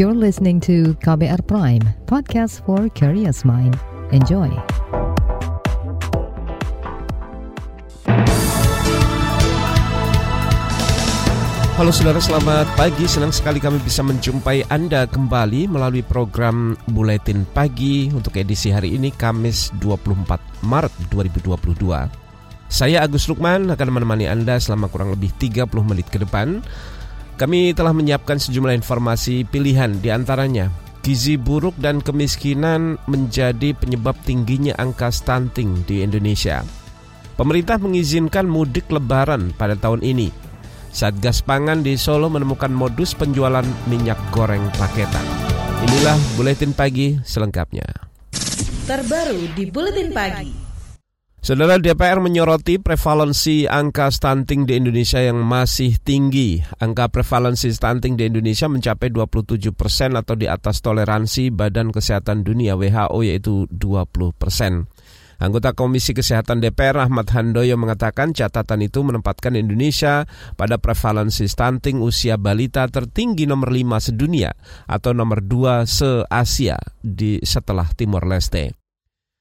You're listening to KBR Prime, podcast for curious mind. Enjoy. Halo saudara, selamat pagi. Senang sekali kami bisa menjumpai Anda kembali melalui program Buletin Pagi untuk edisi hari ini, Kamis 24 Maret 2022. Saya Agus Lukman akan menemani Anda selama kurang lebih 30 menit ke depan. Kami telah menyiapkan sejumlah informasi pilihan di antaranya Gizi buruk dan kemiskinan menjadi penyebab tingginya angka stunting di Indonesia. Pemerintah mengizinkan mudik lebaran pada tahun ini. Satgas Pangan di Solo menemukan modus penjualan minyak goreng paketan. Inilah buletin pagi selengkapnya. Terbaru di buletin pagi. Saudara DPR menyoroti prevalensi angka stunting di Indonesia yang masih tinggi. Angka prevalensi stunting di Indonesia mencapai 27 persen atau di atas toleransi Badan Kesehatan Dunia WHO yaitu 20 persen. Anggota Komisi Kesehatan DPR Ahmad Handoyo mengatakan catatan itu menempatkan Indonesia pada prevalensi stunting usia balita tertinggi nomor 5 sedunia atau nomor 2 se-Asia di setelah Timor Leste.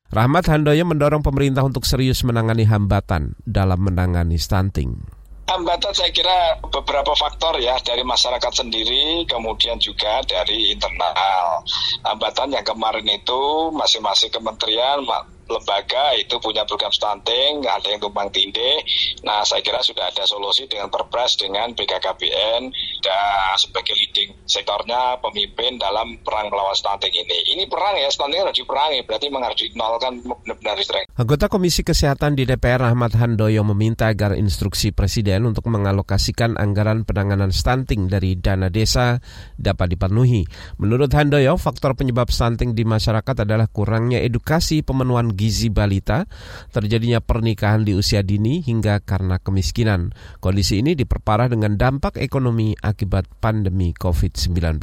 Rahmat Handoyo mendorong pemerintah untuk serius menangani hambatan dalam menangani stunting hambatan saya kira beberapa faktor ya dari masyarakat sendiri kemudian juga dari internal hambatan yang kemarin itu masing-masing kementerian lembaga itu punya program stunting, ada yang tumpang tindih. Nah, saya kira sudah ada solusi dengan Perpres dengan BKKBN dan sebagai leading sektornya pemimpin dalam perang melawan stunting ini. Ini perang ya, stunting harus diperangi, berarti memang harus dinolkan benar-benar distreng. Anggota Komisi Kesehatan di DPR Ahmad Handoyo meminta agar instruksi Presiden untuk mengalokasikan anggaran penanganan stunting dari dana desa dapat dipenuhi. Menurut Handoyo, faktor penyebab stunting di masyarakat adalah kurangnya edukasi pemenuhan gizi balita, terjadinya pernikahan di usia dini hingga karena kemiskinan. Kondisi ini diperparah dengan dampak ekonomi akibat pandemi COVID-19.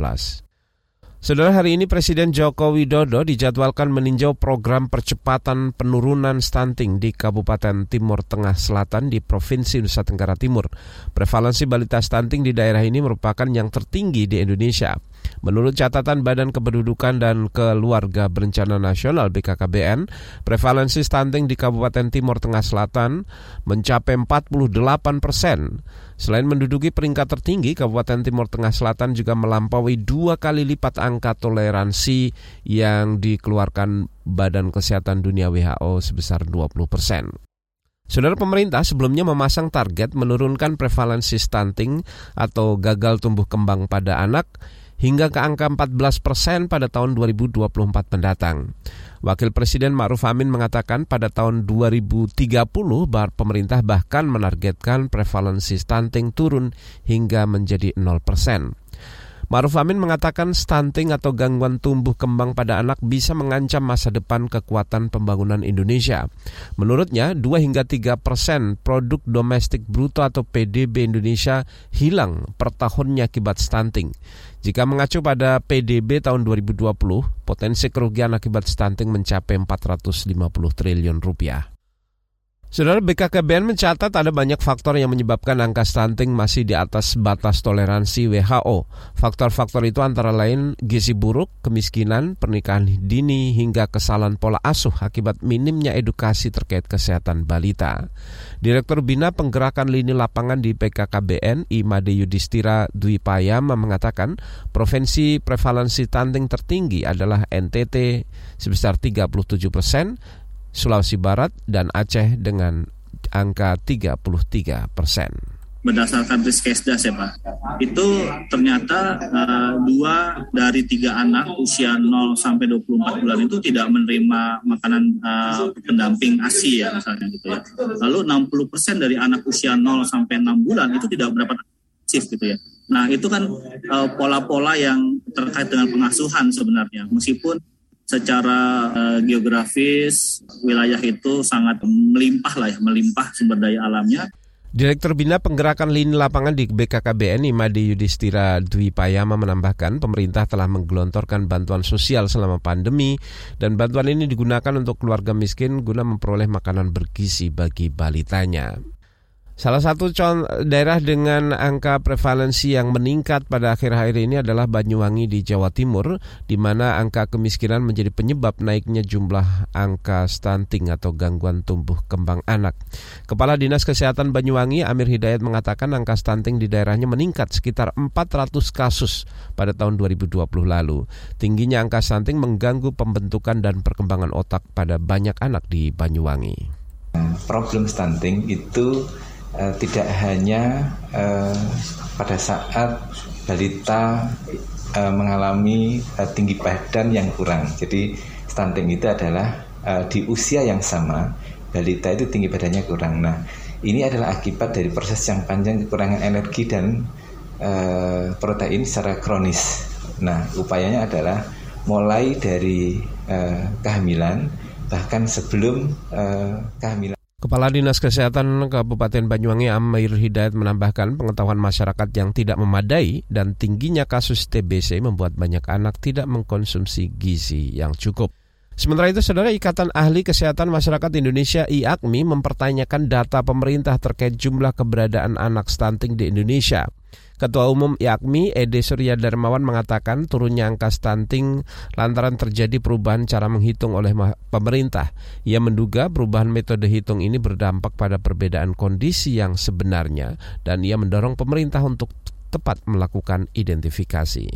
Saudara hari ini Presiden Joko Widodo dijadwalkan meninjau program percepatan penurunan stunting di Kabupaten Timur Tengah Selatan di Provinsi Nusa Tenggara Timur. Prevalensi balita stunting di daerah ini merupakan yang tertinggi di Indonesia. Menurut catatan Badan Kependudukan dan Keluarga Berencana Nasional BKKBN, prevalensi stunting di Kabupaten Timur Tengah Selatan mencapai 48 persen. Selain menduduki peringkat tertinggi, Kabupaten Timur Tengah Selatan juga melampaui dua kali lipat angka toleransi yang dikeluarkan Badan Kesehatan Dunia WHO sebesar 20 persen. Saudara pemerintah sebelumnya memasang target menurunkan prevalensi stunting atau gagal tumbuh kembang pada anak hingga ke angka 14 persen pada tahun 2024 mendatang. Wakil Presiden Ma'ruf Amin mengatakan pada tahun 2030 bar pemerintah bahkan menargetkan prevalensi stunting turun hingga menjadi 0 persen. Maruf Amin mengatakan stunting atau gangguan tumbuh kembang pada anak bisa mengancam masa depan kekuatan pembangunan Indonesia. Menurutnya, 2 hingga 3 persen produk domestik bruto atau PDB Indonesia hilang per tahunnya akibat stunting. Jika mengacu pada PDB tahun 2020, potensi kerugian akibat stunting mencapai 450 triliun rupiah. Saudara BKKBN mencatat ada banyak faktor yang menyebabkan angka stunting masih di atas batas toleransi WHO. Faktor-faktor itu antara lain gizi buruk, kemiskinan, pernikahan dini, hingga kesalahan pola asuh akibat minimnya edukasi terkait kesehatan balita. Direktur Bina Penggerakan Lini Lapangan di PKKBN, Imade Yudhistira Dwi Payama mengatakan provinsi prevalensi stunting tertinggi adalah NTT sebesar 37 persen, Sulawesi Barat, dan Aceh dengan angka 33 persen berdasarkan riskesdas ya Pak, itu ternyata uh, dua dari tiga anak usia 0 sampai 24 bulan itu tidak menerima makanan uh, pendamping ASI ya misalnya gitu ya. Lalu 60 persen dari anak usia 0 sampai 6 bulan itu tidak mendapat ASIF gitu ya. Nah itu kan uh, pola-pola uh, yang terkait dengan pengasuhan sebenarnya, meskipun secara uh, geografis wilayah itu sangat melimpah lah ya, melimpah sumber daya alamnya. Direktur Bina Penggerakan Lini Lapangan di BKKBN Imadi Yudhistira Dwi Payama menambahkan pemerintah telah menggelontorkan bantuan sosial selama pandemi dan bantuan ini digunakan untuk keluarga miskin guna memperoleh makanan bergizi bagi balitanya. Salah satu daerah dengan angka prevalensi yang meningkat pada akhir-akhir ini adalah Banyuwangi di Jawa Timur, di mana angka kemiskinan menjadi penyebab naiknya jumlah angka stunting atau gangguan tumbuh kembang anak. Kepala Dinas Kesehatan Banyuwangi, Amir Hidayat mengatakan angka stunting di daerahnya meningkat sekitar 400 kasus pada tahun 2020 lalu. Tingginya angka stunting mengganggu pembentukan dan perkembangan otak pada banyak anak di Banyuwangi. Problem stunting itu uh, tidak hanya uh, pada saat balita uh, mengalami uh, tinggi badan yang kurang. Jadi stunting itu adalah uh, di usia yang sama balita itu tinggi badannya kurang. Nah, ini adalah akibat dari proses yang panjang kekurangan energi dan uh, protein secara kronis. Nah, upayanya adalah mulai dari uh, kehamilan bahkan sebelum uh, kehamilan Kepala Dinas Kesehatan Kabupaten Banyuwangi Amir Hidayat menambahkan pengetahuan masyarakat yang tidak memadai dan tingginya kasus TBC membuat banyak anak tidak mengkonsumsi gizi yang cukup. Sementara itu, Saudara Ikatan Ahli Kesehatan Masyarakat Indonesia IAKMI mempertanyakan data pemerintah terkait jumlah keberadaan anak stunting di Indonesia. Ketua Umum IAKMI Ede Surya Darmawan mengatakan turunnya angka stunting lantaran terjadi perubahan cara menghitung oleh pemerintah. Ia menduga perubahan metode hitung ini berdampak pada perbedaan kondisi yang sebenarnya dan ia mendorong pemerintah untuk tepat melakukan identifikasi.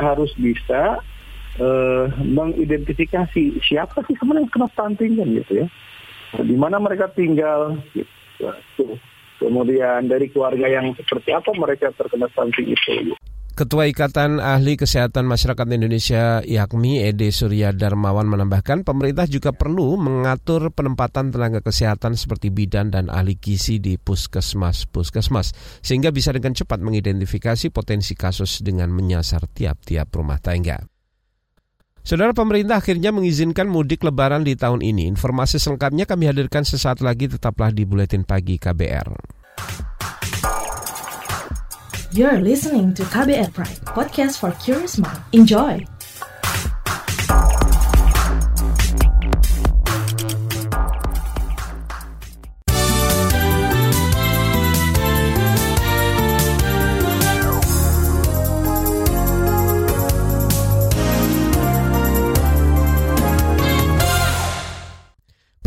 Harus bisa uh, mengidentifikasi siapa sih sebenarnya kena stunting kan gitu ya. Di mana mereka tinggal gitu kemudian dari keluarga yang seperti apa mereka terkena stunting itu. Ketua Ikatan Ahli Kesehatan Masyarakat Indonesia IAKMI Ede Surya Darmawan menambahkan pemerintah juga perlu mengatur penempatan tenaga kesehatan seperti bidan dan ahli gizi di puskesmas-puskesmas sehingga bisa dengan cepat mengidentifikasi potensi kasus dengan menyasar tiap-tiap rumah tangga. Saudara pemerintah akhirnya mengizinkan mudik lebaran di tahun ini. Informasi selengkapnya kami hadirkan sesaat lagi tetaplah di Buletin Pagi KBR. You're listening to KBR Pride, podcast for curious mind. Enjoy!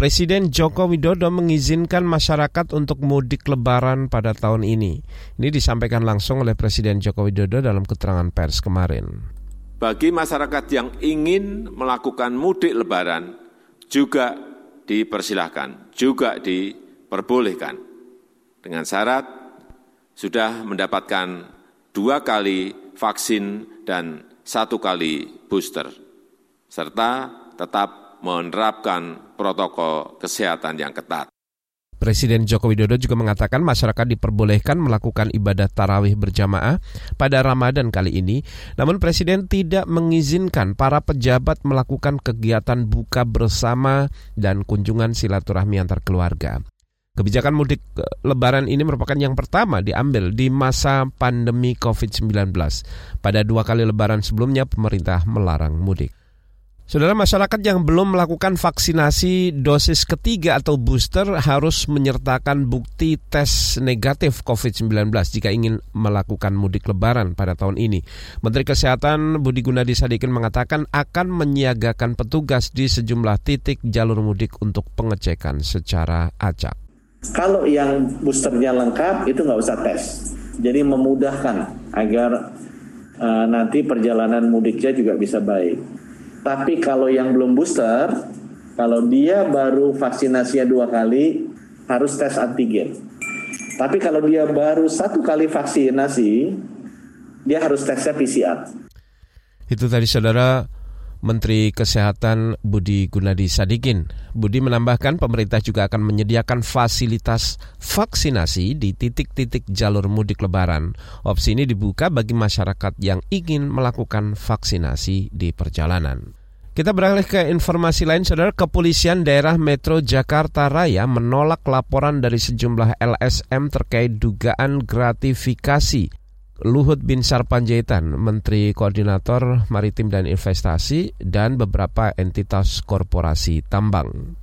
Presiden Joko Widodo mengizinkan masyarakat untuk mudik lebaran pada tahun ini. Ini disampaikan langsung oleh Presiden Joko Widodo dalam keterangan pers kemarin. Bagi masyarakat yang ingin melakukan mudik lebaran juga dipersilahkan, juga diperbolehkan. Dengan syarat sudah mendapatkan dua kali vaksin dan satu kali booster, serta tetap menerapkan protokol kesehatan yang ketat. Presiden Joko Widodo juga mengatakan masyarakat diperbolehkan melakukan ibadah tarawih berjamaah pada Ramadan kali ini, namun Presiden tidak mengizinkan para pejabat melakukan kegiatan buka bersama dan kunjungan silaturahmi antar keluarga. Kebijakan mudik eh, lebaran ini merupakan yang pertama diambil di masa pandemi COVID-19. Pada dua kali lebaran sebelumnya, pemerintah melarang mudik. Saudara masyarakat yang belum melakukan vaksinasi dosis ketiga atau booster harus menyertakan bukti tes negatif COVID-19 jika ingin melakukan mudik lebaran pada tahun ini. Menteri Kesehatan Budi Gunadi Sadikin mengatakan akan menyiagakan petugas di sejumlah titik jalur mudik untuk pengecekan secara acak. Kalau yang boosternya lengkap itu nggak usah tes. Jadi memudahkan agar uh, nanti perjalanan mudiknya juga bisa baik. Tapi kalau yang belum booster, kalau dia baru vaksinasinya dua kali, harus tes antigen. Tapi kalau dia baru satu kali vaksinasi, dia harus tesnya PCR. Itu tadi saudara Menteri Kesehatan Budi Gunadi Sadikin. Budi menambahkan pemerintah juga akan menyediakan fasilitas vaksinasi di titik-titik jalur mudik lebaran. Opsi ini dibuka bagi masyarakat yang ingin melakukan vaksinasi di perjalanan. Kita beralih ke informasi lain, saudara. Kepolisian daerah Metro Jakarta Raya menolak laporan dari sejumlah LSM terkait dugaan gratifikasi Luhut Bin Sarpanjaitan, Menteri Koordinator Maritim dan Investasi, dan beberapa entitas korporasi tambang.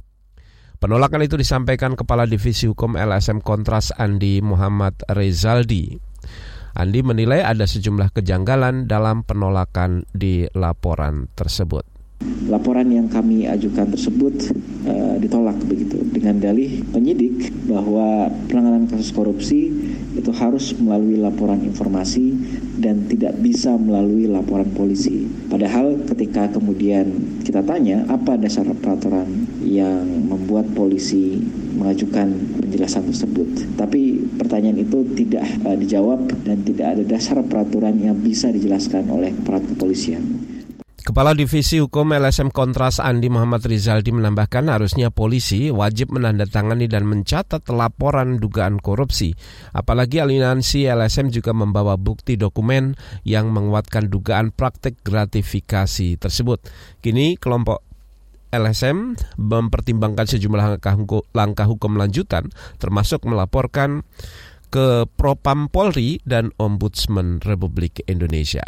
Penolakan itu disampaikan Kepala Divisi Hukum LSM Kontras Andi Muhammad Rezaldi. Andi menilai ada sejumlah kejanggalan dalam penolakan di laporan tersebut laporan yang kami ajukan tersebut uh, ditolak begitu dengan dalih penyidik bahwa penanganan kasus korupsi itu harus melalui laporan informasi dan tidak bisa melalui laporan polisi. Padahal ketika kemudian kita tanya apa dasar peraturan yang membuat polisi mengajukan penjelasan tersebut. Tapi pertanyaan itu tidak uh, dijawab dan tidak ada dasar peraturan yang bisa dijelaskan oleh aparat kepolisian. Kepala Divisi Hukum LSM Kontras Andi Muhammad Rizaldi menambahkan harusnya polisi wajib menandatangani dan mencatat laporan dugaan korupsi. Apalagi aliansi LSM juga membawa bukti dokumen yang menguatkan dugaan praktik gratifikasi tersebut. Kini kelompok LSM mempertimbangkan sejumlah langkah hukum lanjutan termasuk melaporkan ke Propam Polri dan Ombudsman Republik Indonesia.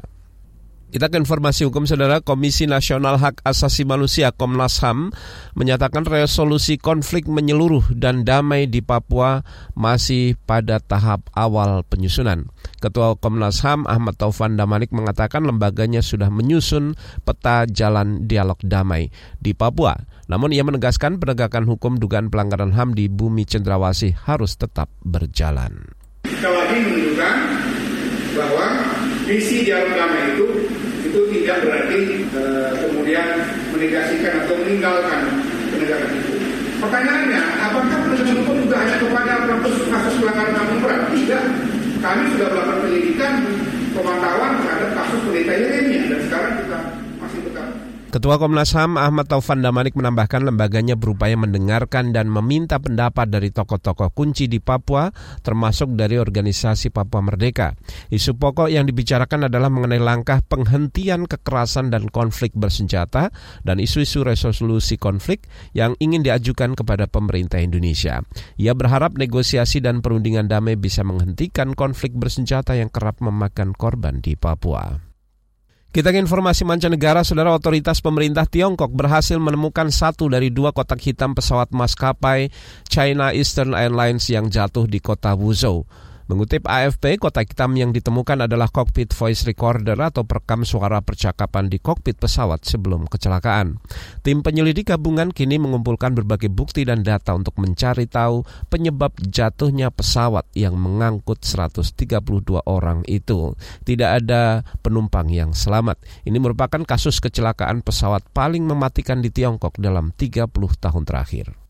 Kita ke informasi hukum saudara Komisi Nasional Hak Asasi Manusia Komnas HAM menyatakan resolusi konflik menyeluruh dan damai di Papua masih pada tahap awal penyusunan. Ketua Komnas HAM Ahmad Taufan Damanik mengatakan lembaganya sudah menyusun peta jalan dialog damai di Papua. Namun ia menegaskan penegakan hukum dugaan pelanggaran HAM di bumi cendrawasih harus tetap berjalan. Sekali lagi menunjukkan bahwa visi dialog damai itu itu tidak berarti e, kemudian menegasikan atau meninggalkan penegakan hukum. Pertanyaannya, apakah penegakan hukum juga hanya kepada kasus kasus pelanggaran HAM berat? Tidak. Kami sudah melakukan penyelidikan pemantauan terhadap kasus pendeta Yeremia dan sekarang Ketua Komnas HAM Ahmad Taufan Damanik menambahkan lembaganya berupaya mendengarkan dan meminta pendapat dari tokoh-tokoh kunci di Papua termasuk dari organisasi Papua Merdeka. Isu pokok yang dibicarakan adalah mengenai langkah penghentian kekerasan dan konflik bersenjata dan isu-isu resolusi konflik yang ingin diajukan kepada pemerintah Indonesia. Ia berharap negosiasi dan perundingan damai bisa menghentikan konflik bersenjata yang kerap memakan korban di Papua. Kita ke informasi mancanegara, saudara otoritas pemerintah Tiongkok berhasil menemukan satu dari dua kotak hitam pesawat maskapai China Eastern Airlines yang jatuh di kota Wuzhou. Mengutip AFP, kotak hitam yang ditemukan adalah cockpit voice recorder atau perekam suara percakapan di kokpit pesawat sebelum kecelakaan. Tim penyelidik gabungan kini mengumpulkan berbagai bukti dan data untuk mencari tahu penyebab jatuhnya pesawat yang mengangkut 132 orang itu. Tidak ada penumpang yang selamat. Ini merupakan kasus kecelakaan pesawat paling mematikan di Tiongkok dalam 30 tahun terakhir.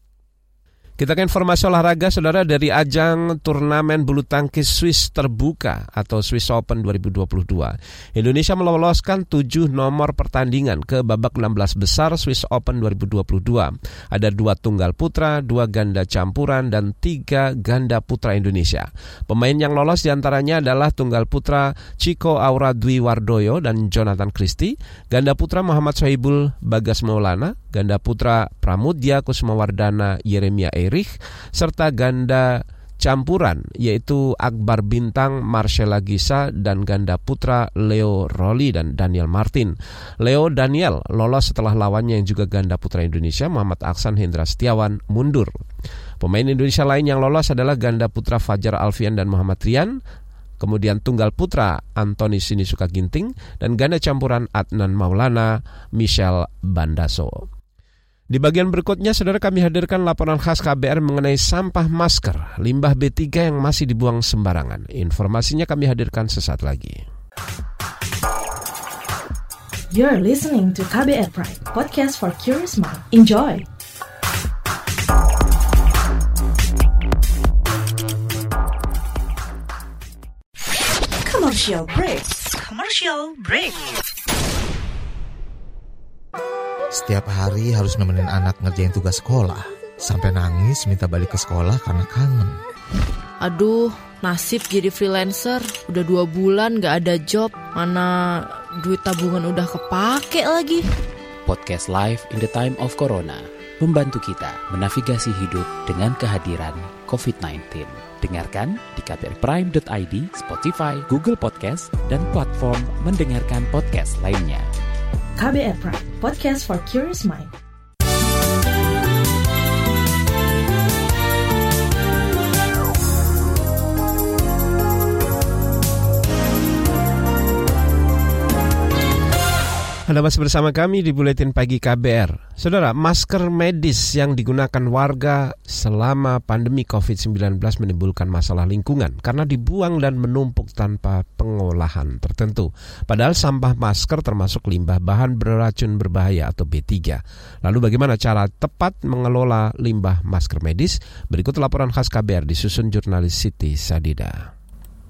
Kita ke informasi olahraga, saudara, dari ajang turnamen bulu tangkis Swiss terbuka atau Swiss Open 2022. Indonesia meloloskan tujuh nomor pertandingan ke babak 16 besar Swiss Open 2022. Ada dua tunggal putra, dua ganda campuran, dan tiga ganda putra Indonesia. Pemain yang lolos di antaranya adalah tunggal putra Chico Aura Dwi Wardoyo dan Jonathan Christie, ganda putra Muhammad Sohibul Bagas Maulana, ganda putra Pramudya Kusmawardana Yeremia Erich, serta ganda campuran yaitu Akbar Bintang, Marcella Gisa, dan ganda putra Leo Roli dan Daniel Martin. Leo Daniel lolos setelah lawannya yang juga ganda putra Indonesia Muhammad Aksan Hendra Setiawan mundur. Pemain Indonesia lain yang lolos adalah ganda putra Fajar Alfian dan Muhammad Rian, kemudian tunggal putra Antoni Sinisuka Ginting, dan ganda campuran Adnan Maulana, Michelle Bandaso. Di bagian berikutnya, saudara kami hadirkan laporan khas KBR mengenai sampah masker, limbah B3 yang masih dibuang sembarangan. Informasinya kami hadirkan sesaat lagi. You're listening to KBR Pride, podcast for curious mind. Enjoy! Commercial break. Commercial break. Setiap hari harus nemenin anak ngerjain tugas sekolah. Sampai nangis minta balik ke sekolah karena kangen. Aduh, nasib jadi freelancer. Udah dua bulan gak ada job. Mana duit tabungan udah kepake lagi. Podcast Live in the Time of Corona membantu kita menavigasi hidup dengan kehadiran COVID-19. Dengarkan di kbrprime.id, Spotify, Google Podcast, dan platform mendengarkan podcast lainnya. KBR Prime, podcast for curious mind. Anda masih bersama kami di Buletin Pagi KBR. Saudara, masker medis yang digunakan warga selama pandemi COVID-19 menimbulkan masalah lingkungan karena dibuang dan menumpuk tanpa pengolahan tertentu. Padahal sampah masker termasuk limbah bahan beracun berbahaya atau B3. Lalu bagaimana cara tepat mengelola limbah masker medis? Berikut laporan khas KBR disusun jurnalis Siti Sadida.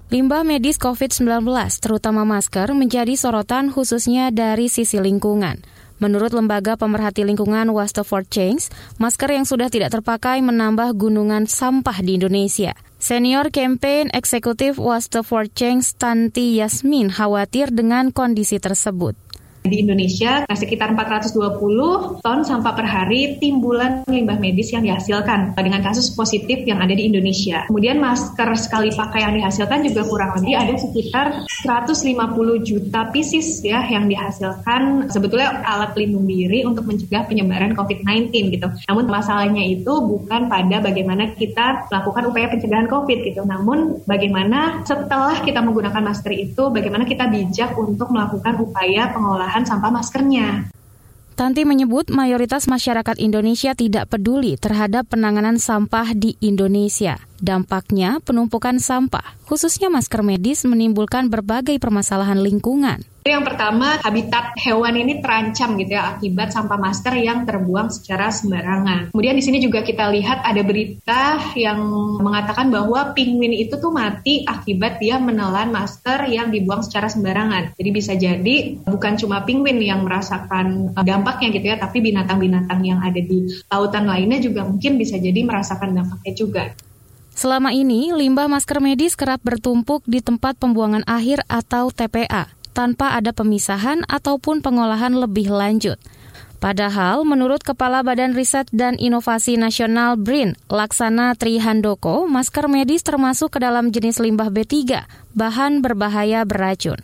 Limbah medis COVID-19, terutama masker, menjadi sorotan khususnya dari sisi lingkungan. Menurut Lembaga Pemerhati Lingkungan Waste Change, masker yang sudah tidak terpakai menambah gunungan sampah di Indonesia. Senior Campaign Eksekutif Waste Change Tanti Yasmin khawatir dengan kondisi tersebut. Di Indonesia, sekitar 420 ton sampah per hari timbulan limbah medis yang dihasilkan dengan kasus positif yang ada di Indonesia. Kemudian masker sekali pakai yang dihasilkan juga kurang lebih ada sekitar 150 juta pieces ya yang dihasilkan sebetulnya alat pelindung diri untuk mencegah penyebaran COVID-19 gitu. Namun masalahnya itu bukan pada bagaimana kita melakukan upaya pencegahan COVID gitu. Namun bagaimana setelah kita menggunakan masker itu, bagaimana kita bijak untuk melakukan upaya pengolahan pengolahan sampah maskernya. Tanti menyebut mayoritas masyarakat Indonesia tidak peduli terhadap penanganan sampah di Indonesia. Dampaknya, penumpukan sampah, khususnya masker medis, menimbulkan berbagai permasalahan lingkungan. Yang pertama, habitat hewan ini terancam gitu ya akibat sampah masker yang terbuang secara sembarangan. Kemudian di sini juga kita lihat ada berita yang mengatakan bahwa penguin itu tuh mati akibat dia menelan masker yang dibuang secara sembarangan. Jadi bisa jadi bukan cuma penguin yang merasakan dampaknya gitu ya, tapi binatang-binatang yang ada di lautan lainnya juga mungkin bisa jadi merasakan dampaknya juga. Selama ini, limbah masker medis kerap bertumpuk di tempat pembuangan akhir atau TPA tanpa ada pemisahan ataupun pengolahan lebih lanjut. Padahal, menurut Kepala Badan Riset dan Inovasi Nasional BRIN, Laksana Trihandoko, masker medis termasuk ke dalam jenis limbah B3, bahan berbahaya beracun.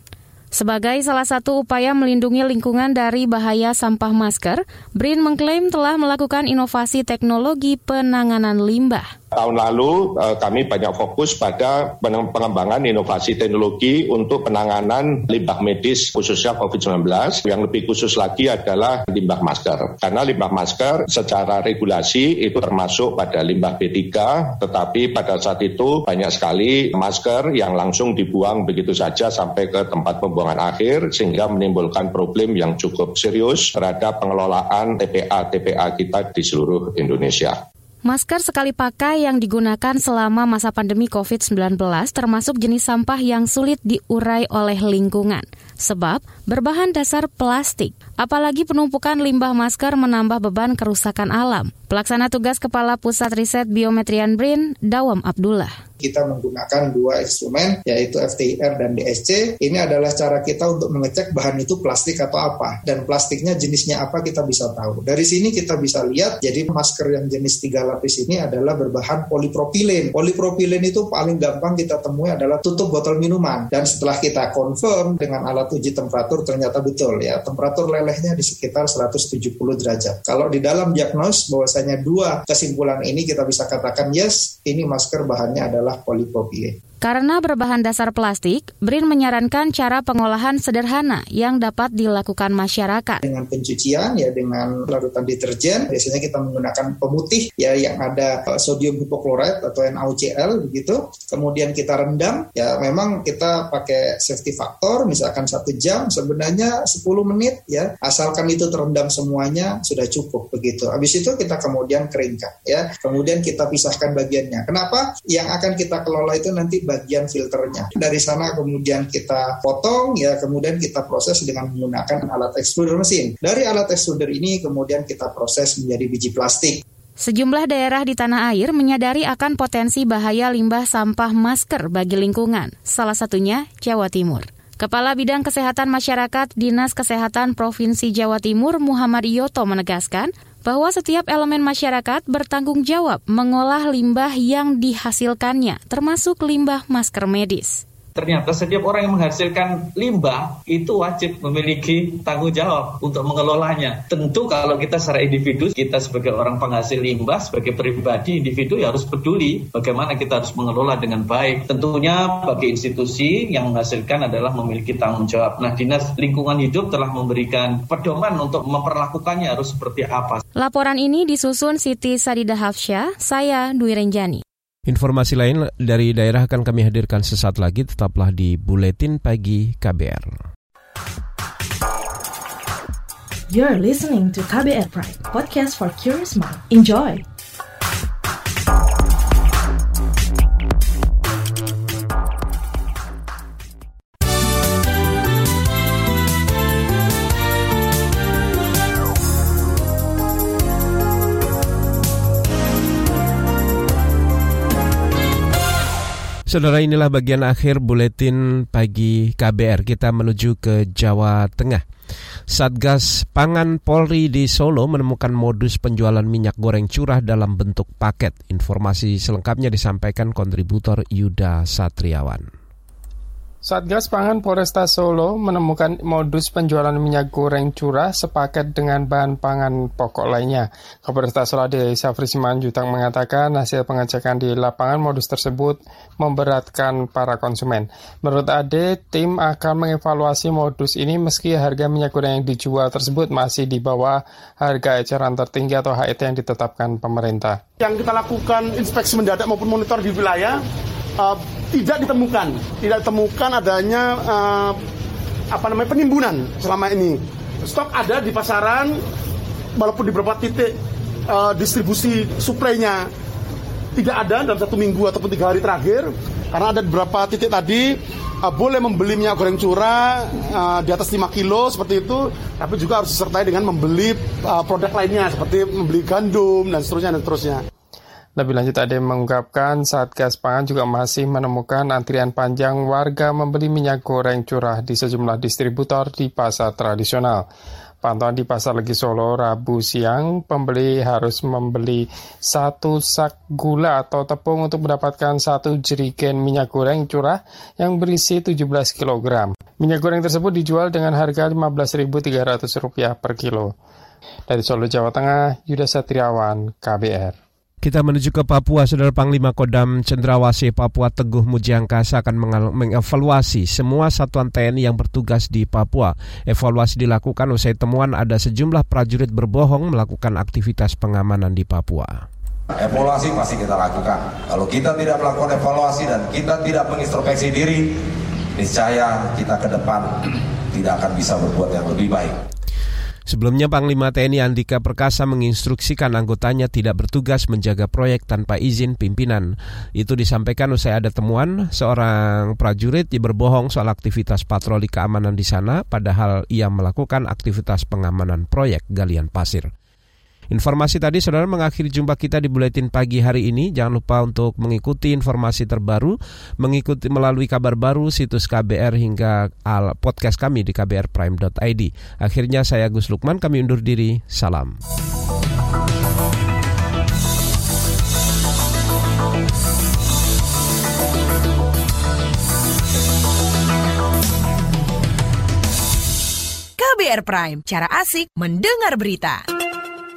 Sebagai salah satu upaya melindungi lingkungan dari bahaya sampah masker, BRIN mengklaim telah melakukan inovasi teknologi penanganan limbah. Tahun lalu eh, kami banyak fokus pada pengembangan inovasi teknologi untuk penanganan limbah medis khususnya COVID-19. Yang lebih khusus lagi adalah limbah masker. Karena limbah masker secara regulasi itu termasuk pada limbah B3, tetapi pada saat itu banyak sekali masker yang langsung dibuang begitu saja sampai ke tempat pembuangan akhir sehingga menimbulkan problem yang cukup serius terhadap pengelolaan TPA-TPA kita di seluruh Indonesia. Masker sekali pakai yang digunakan selama masa pandemi COVID-19 termasuk jenis sampah yang sulit diurai oleh lingkungan, sebab berbahan dasar plastik. Apalagi penumpukan limbah masker menambah beban kerusakan alam. Pelaksana tugas Kepala Pusat Riset Biometrian BRIN, Dawam Abdullah kita menggunakan dua instrumen yaitu FTIR dan DSC. Ini adalah cara kita untuk mengecek bahan itu plastik atau apa dan plastiknya jenisnya apa kita bisa tahu. Dari sini kita bisa lihat jadi masker yang jenis tiga lapis ini adalah berbahan polipropilen. Polipropilen itu paling gampang kita temui adalah tutup botol minuman dan setelah kita confirm dengan alat uji temperatur ternyata betul ya temperatur lelehnya di sekitar 170 derajat. Kalau di dalam diagnos bahwasanya dua kesimpulan ini kita bisa katakan yes ini masker bahannya adalah adalah polipropilin. Karena berbahan dasar plastik, BRIN menyarankan cara pengolahan sederhana yang dapat dilakukan masyarakat. Dengan pencucian ya dengan larutan deterjen, biasanya kita menggunakan pemutih ya yang ada eh, sodium hipoklorit atau NaOCl begitu. Kemudian kita rendam, ya memang kita pakai safety factor misalkan satu jam sebenarnya 10 menit ya asalkan itu terendam semuanya sudah cukup begitu. Habis itu kita kemudian keringkan ya. Kemudian kita pisahkan bagiannya. Kenapa? Yang akan kita kelola itu nanti bagian filternya. Dari sana kemudian kita potong ya kemudian kita proses dengan menggunakan alat extruder mesin. Dari alat extruder ini kemudian kita proses menjadi biji plastik. Sejumlah daerah di tanah air menyadari akan potensi bahaya limbah sampah masker bagi lingkungan, salah satunya Jawa Timur. Kepala Bidang Kesehatan Masyarakat Dinas Kesehatan Provinsi Jawa Timur Muhammad Yoto menegaskan, bahwa setiap elemen masyarakat bertanggung jawab mengolah limbah yang dihasilkannya, termasuk limbah masker medis. Ternyata setiap orang yang menghasilkan limbah itu wajib memiliki tanggung jawab untuk mengelolanya. Tentu kalau kita secara individu, kita sebagai orang penghasil limbah, sebagai pribadi individu ya harus peduli bagaimana kita harus mengelola dengan baik. Tentunya bagi institusi yang menghasilkan adalah memiliki tanggung jawab. Nah, Dinas Lingkungan Hidup telah memberikan pedoman untuk memperlakukannya harus seperti apa. Laporan ini disusun Siti Sadida Hafsyah, saya Dwi Renjani. Informasi lain dari daerah akan kami hadirkan sesaat lagi, tetaplah di Buletin Pagi KBR. You're listening to KBR Pride, podcast for curious mind. Enjoy! Saudara inilah bagian akhir buletin pagi KBR. Kita menuju ke Jawa Tengah. Satgas Pangan Polri di Solo menemukan modus penjualan minyak goreng curah dalam bentuk paket. Informasi selengkapnya disampaikan kontributor Yuda Satriawan. Satgas Pangan Polresta Solo menemukan modus penjualan minyak goreng curah sepaket dengan bahan pangan pokok lainnya. Kapolresta Solo Ade Safri Simanjuntak mengatakan hasil pengecekan di lapangan modus tersebut memberatkan para konsumen. Menurut Ade, tim akan mengevaluasi modus ini meski harga minyak goreng yang dijual tersebut masih di bawah harga eceran tertinggi atau HET yang ditetapkan pemerintah. Yang kita lakukan inspeksi mendadak maupun monitor di wilayah uh, tidak ditemukan, tidak ditemukan adanya uh, apa namanya penimbunan selama ini. Stok ada di pasaran, walaupun di beberapa titik uh, distribusi suplainya tidak ada dalam satu minggu ataupun tiga hari terakhir, karena ada beberapa titik tadi uh, boleh membeli minyak goreng curah uh, di atas 5 kilo seperti itu, tapi juga harus disertai dengan membeli uh, produk lainnya seperti membeli gandum dan seterusnya dan seterusnya. Lebih lanjut ada yang mengungkapkan Satgas Pangan juga masih menemukan antrian panjang warga membeli minyak goreng curah di sejumlah distributor di pasar tradisional. Pantauan di Pasar Legi Solo Rabu siang, pembeli harus membeli satu sak gula atau tepung untuk mendapatkan satu jerigen minyak goreng curah yang berisi 17 kg. Minyak goreng tersebut dijual dengan harga Rp15.300 per kilo. Dari Solo, Jawa Tengah, Yuda Satriawan, KBR. Kita menuju ke Papua, Saudara Panglima Kodam Cendrawasih Papua Teguh Mujiangkasa akan mengevaluasi semua satuan TNI yang bertugas di Papua. Evaluasi dilakukan usai temuan ada sejumlah prajurit berbohong melakukan aktivitas pengamanan di Papua. Evaluasi pasti kita lakukan. Kalau kita tidak melakukan evaluasi dan kita tidak mengintrospeksi diri, niscaya kita ke depan tidak akan bisa berbuat yang lebih baik. Sebelumnya Panglima TNI Andika Perkasa menginstruksikan anggotanya tidak bertugas menjaga proyek tanpa izin pimpinan. Itu disampaikan usai ada temuan seorang prajurit yang berbohong soal aktivitas patroli keamanan di sana padahal ia melakukan aktivitas pengamanan proyek galian pasir. Informasi tadi saudara mengakhiri jumpa kita di buletin pagi hari ini. Jangan lupa untuk mengikuti informasi terbaru, mengikuti melalui kabar baru situs KBR hingga podcast kami di kbrprime.id. Akhirnya saya Gus Lukman, kami undur diri. Salam. KBR Prime, cara asik mendengar berita.